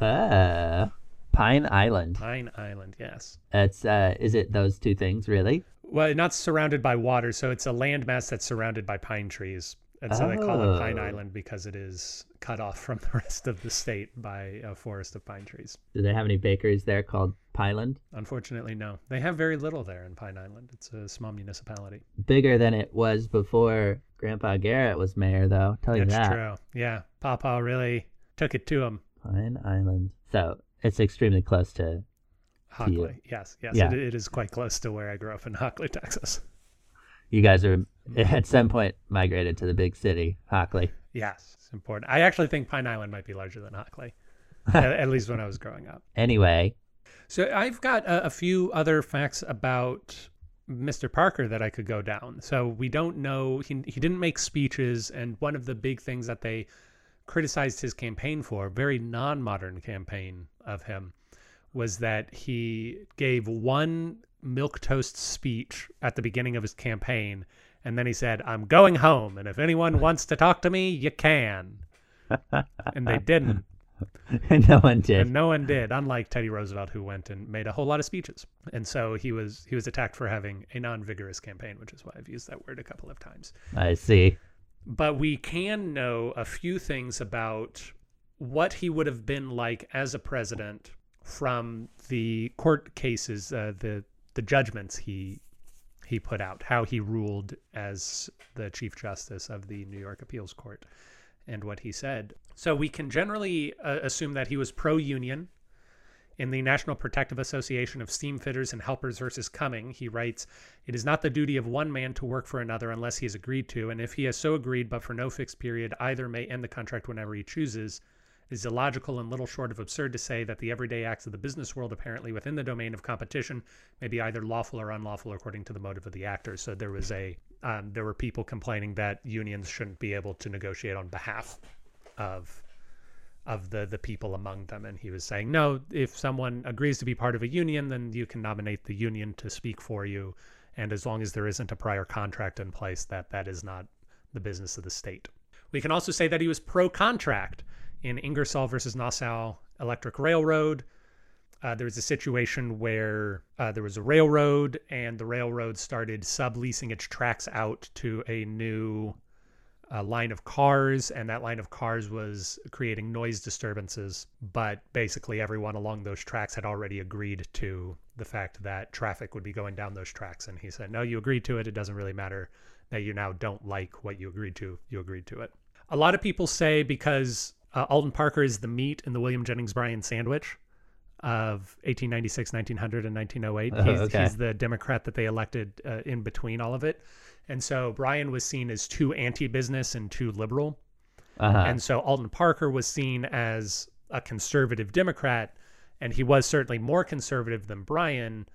uh, Pine Island. Pine Island, yes. It's uh is it those two things really? Well, not surrounded by water, so it's a landmass that's surrounded by pine trees. And so they call it Pine Oh. Island because it is cut off from the rest of the state by a forest of pine trees. Do they have any bakeries there called Pineland? Unfortunately, no. They have very little there in Pine Island. It's a small municipality. Bigger than it was before Grandpa Garrett was mayor though. Tell you That's that. That's true. Yeah. Papa really took it to him. Pine Island. So it's extremely close to Hockley. Yes, yes. Yeah. It, it is quite close to where I grew up in Hockley, Texas. you guys are at some point migrated to the big city, Hockley. Yes, it's important. I actually think Pine Island might be larger than Hockley, at, at least when I was growing up. Anyway, So I've got a, a few other facts about Mr. Parker that I could go down. So we don't know he he didn't make speeches, and one of the big things that they criticized his campaign for, very non-modern campaign of him, was that he gave one milk toast speech at the beginning of his campaign, and then he said, "I'm going home, and if anyone wants to talk to me, you can." and they didn't. And no one did. And no one did, unlike Teddy Roosevelt, who went and made a whole lot of speeches. And so he was he was attacked for having a non-vigorous campaign, which is why I've used that word a couple of times. I see. But we can know a few things about what he would have been like as a president from the court cases, uh, the the judgments he he put out, how he ruled as the chief justice of the New York Appeals Court, and what he said. So we can generally uh, assume that he was pro-union. In the National Protective Association of Steamfitters and Helpers versus Cumming, he writes, It is not the duty of one man to work for another unless he has agreed to, and if he has so agreed but for no fixed period, either may end the contract whenever he chooses. It is illogical and little short of absurd to say that the everyday acts of the business world, apparently within the domain of competition, may be either lawful or unlawful according to the motive of the actor. So there was a, um, there were people complaining that unions shouldn't be able to negotiate on behalf of of the the people among them. And he was saying no if someone agrees to be part of a union then you can nominate the union to speak for you. And as long as there isn't a prior contract in place that that is not the business of the state. We can also say that he was pro contract in Ingersoll versus Nassau Electric Railroad. Uh, there was a situation where uh, there was a railroad and the railroad started subleasing its tracks out to a new a line of cars, and that line of cars was creating noise disturbances. But basically, everyone along those tracks had already agreed to the fact that traffic would be going down those tracks. And he said, No, you agreed to it. It doesn't really matter that you now don't like what you agreed to. You agreed to it. A lot of people say because uh, Alton Parker is the meat in the William Jennings Bryan sandwich of 1896, 1900, and 1908. Oh, he's, okay. he's the Democrat that they elected uh, in between all of it. And so Bryan was seen as too anti-business and too liberal. Uh-huh. And so Alton Parker was seen as a conservative Democrat, and he was certainly more conservative than Bryan,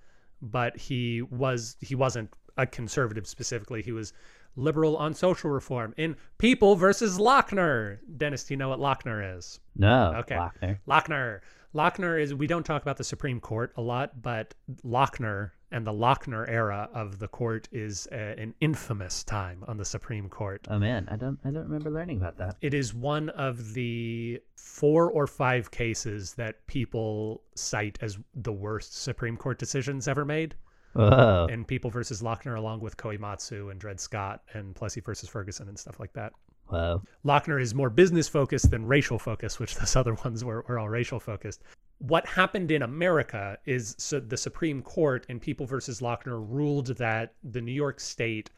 but he was he wasn't a conservative specifically. He was liberal on social reform in People versus Lochner. Dennis, do you know what Lochner is? No. Okay. Lochner. Lochner. Lochner is, we don't talk about the Supreme Court a lot, but Lochner and the Lochner era of the court is uh an infamous time on the Supreme Court. Oh man, I don't I don't remember learning about that. It is one of the four or five cases that people cite as the worst Supreme Court decisions ever made. Whoa. And People versus Lochner, along with Korematsu and Dred Scott and Plessy versus Ferguson and stuff like that. Whoa. Lochner is more business focused than racial focused, which those other ones were, were all racial focused. What happened in America is so the Supreme Court in People versus Lochner ruled that the New York State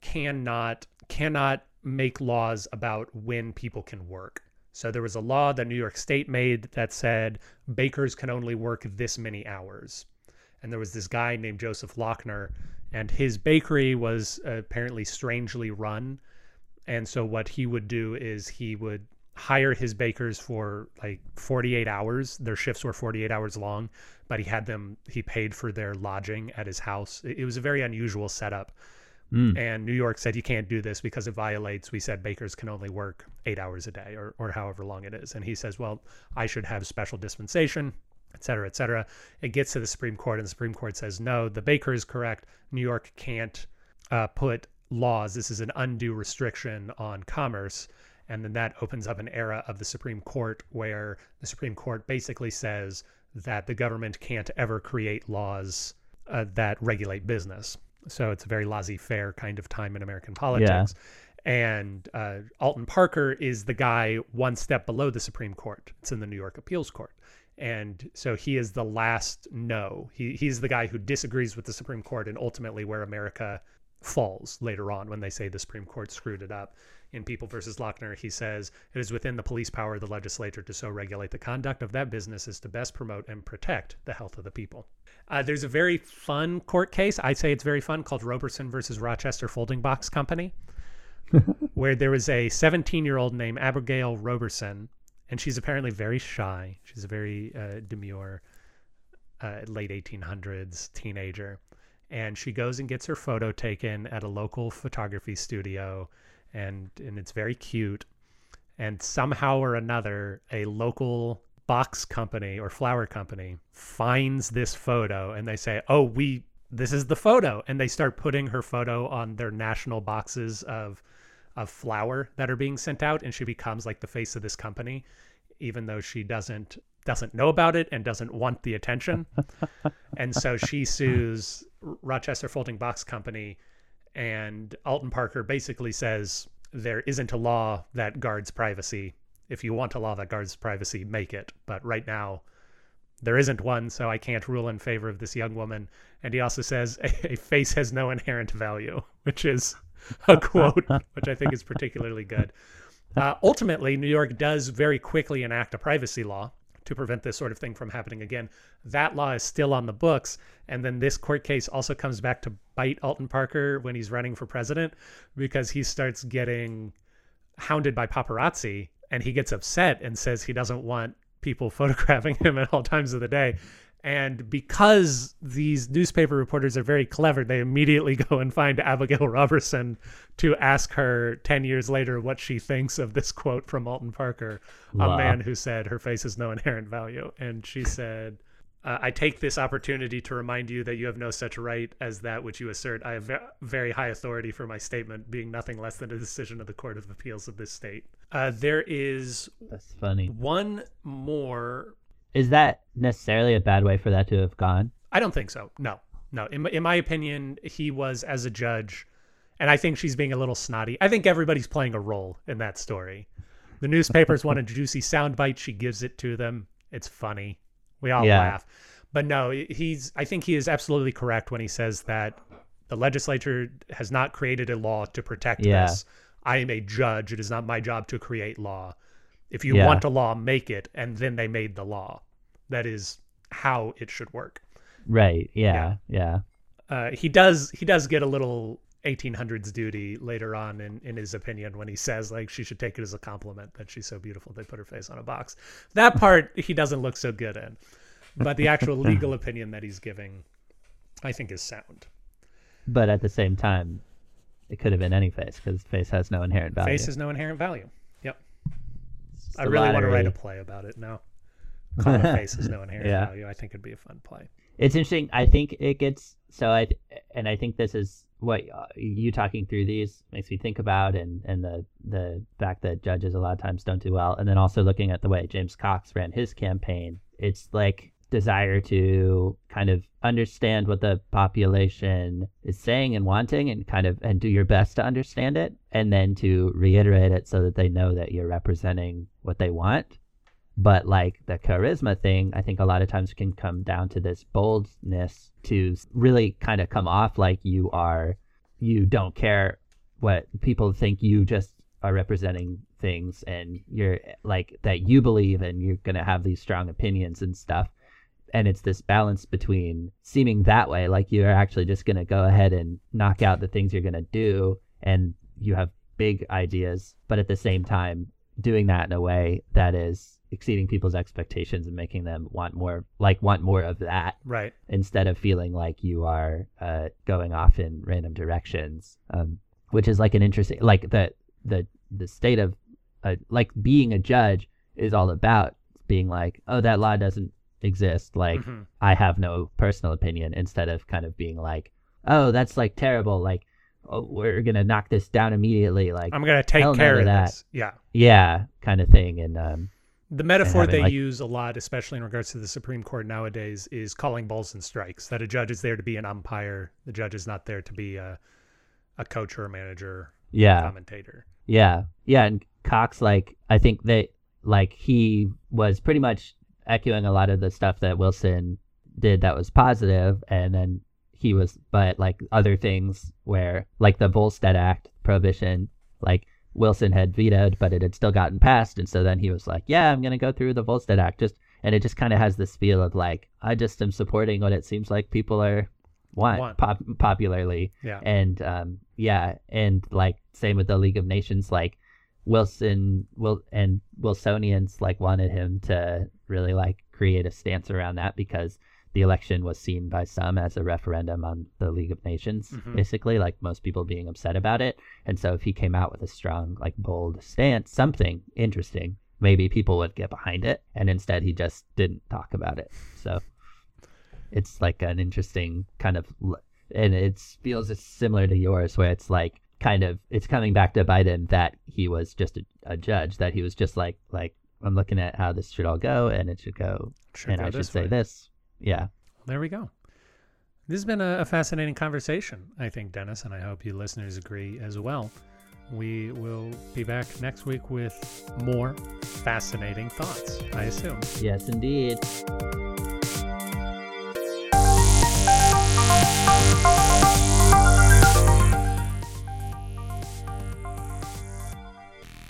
cannot cannot make laws about when people can work. So there was a law that New York State made that said bakers can only work this many hours. And there was this guy named Joseph Lochner, and his bakery was apparently strangely run and so what he would do is he would hire his bakers for like 48 hours their shifts were 48 hours long but he had them he paid for their lodging at his house it, it was a very unusual setup Mm. and new york said you can't do this because it violates we said bakers can only work eight hours a day or, or however long it is and he says well i should have special dispensation et cetera, et cetera. It gets to the Supreme Court, and the Supreme Court says, no, the baker is correct. New York can't uh, put laws. This is an undue restriction on commerce. And then that opens up an era of the Supreme Court where the Supreme Court basically says that the government can't ever create laws uh, that regulate business. So it's a very laissez faire kind of time in American politics. And uh, Alton Parker is the guy one step below the Supreme Court. It's in the New York Appeals Court. And so he is the last no. He, he's the guy who disagrees with the Supreme Court and ultimately where America falls later on when they say the Supreme Court screwed it up. In People versus Lochner, he says it is within the police power of the legislature to so regulate the conduct of that business as to best promote and protect the health of the people. Uh, there's a very fun court case. I'd say it's very fun called Roberson versus Rochester Folding Box Company, where there was a 17 year old named Abigail Roberson, and she's apparently very shy. She's a very uh, demure, uh, late 1800s teenager and she goes and gets her photo taken at a local photography studio and and it's very cute. And somehow or another a local box company or flower company finds this photo and they say oh we this is the photo. And they start putting her photo on their national boxes of of flour that are being sent out. And she becomes like the face of this company even though she doesn't doesn't know about it and doesn't want the attention. And so she sues Rochester Folding Box Company, and Alton Parker basically says there isn't a law that guards privacy. If you want a law that guards privacy, make it. But right now, there isn't one, so I can't rule in favor of this young woman. And he also says a, face has no inherent value, which is a quote which I think is particularly good. Uh, ultimately, New York does very quickly enact a privacy law to prevent this sort of thing from happening again. That law is still on the books. And then this court case also comes back to bite Alton Parker when he's running for president because he starts getting hounded by paparazzi and he gets upset and says he doesn't want people photographing him at all times of the day. And because these newspaper reporters are very clever, they immediately go and find Abigail Roberson to ask her 10 years later what she thinks of this quote from Alton Parker, Wow. a man who said her face has no inherent value. And she said, uh, I take this opportunity to remind you that you have no such right as that which you assert. I have very high authority for my statement, being nothing less than a decision of the Court of Appeals of this state. Uh, there is That's funny. one more Is that necessarily a bad way for that to have gone? I don't think so. No, no. In, my- in my opinion, he was as a judge, and I think she's being a little snotty. I think everybody's playing a role in that story. The newspapers want a juicy soundbite. She gives it to them. It's funny. We all Yeah. laugh. But no, he's. I think he is absolutely correct when he says that the legislature has not created a law to protect Yeah. this. I am a judge. It is not my job to create law. If you Yeah. want a law, make it, and then they made the law. That is how it should work Right. Yeah. Yeah. uh, he does he does get a little 1800s duty later on in in his opinion when he says like she should take it as a compliment that she's so beautiful they put her face on a box that part he doesn't look so good in but the actual legal opinion that he's giving i think is sound But at the same time, it could have been any face because face has no inherent value. Face has no inherent value. I really want to write a play about it now. Call it face has no inherent Yeah. value. I think it'd be a fun play. It's interesting. I think it gets so I and I think this is what uh, you talking through these makes me think about, and and the the fact that judges a lot of times don't do well, and then also looking at the way James Cox ran his campaign. It's like desire to kind of understand what the population is saying and wanting and kind of and do your best to understand it and then to reiterate it so that they know that you're representing what they want. But like the charisma thing i think a lot of times can come down to this boldness to really kind of come off like you are you don't care what people think you just are representing things and you're like that you believe and you're going to have these strong opinions and stuff and it's this balance between seeming that way like you're actually just going to go ahead and knock out the things you're going to do and you have big ideas but at the same time doing that in a way that is exceeding people's expectations and making them want more like want more of that Right. instead of feeling like you are uh, going off in random directions um, which is like an interesting like the the the state of uh, like being a judge is all about being like oh that law doesn't exist like Mhm. i have no personal opinion instead of kind of being like oh that's like terrible like oh, we're gonna knock this down immediately like I'm gonna take care of that. this. Yeah. yeah kind of thing and um The metaphor having, they like- use a lot, especially in regards to the Supreme Court nowadays, is calling balls and strikes. That a judge is there to be an umpire. The judge is not there to be a, a coach or a manager, yeah commentator. Yeah, yeah, and Cox, like, I think that, like, he was pretty much echoing a lot of the stuff that Wilson did that was positive, and then he was, but like other things where, like the Volstead Act prohibition, like Wilson had vetoed, but it had still gotten passed, and so then he was like, "Yeah, I'm gonna go through the Volstead Act," just, and it just kind of has this feel of like, I just am supporting what it seems like people are want, Want. Pop- popularly, Yeah. and um yeah and like same with the league of nations like wilson will and wilsonians like wanted him to really like create a stance around that because the election was seen by some as a referendum on the league of nations Mhm. basically like most people being upset about it. And so if he came out with a strong like bold stance something interesting maybe people would get behind it. And instead he just didn't talk about it. So it's like an interesting kind of and it feels similar to yours where it's like kind of it's coming back to biden that he was just a, a judge that he was just like like i'm looking at how this should all go and it should go Should and go i should say way. this yeah There we go. This has been a, fascinating conversation, I think, Dennis, and I hope you listeners agree as well. We will be back next week with more fascinating thoughts, I assume. yes indeed Thank you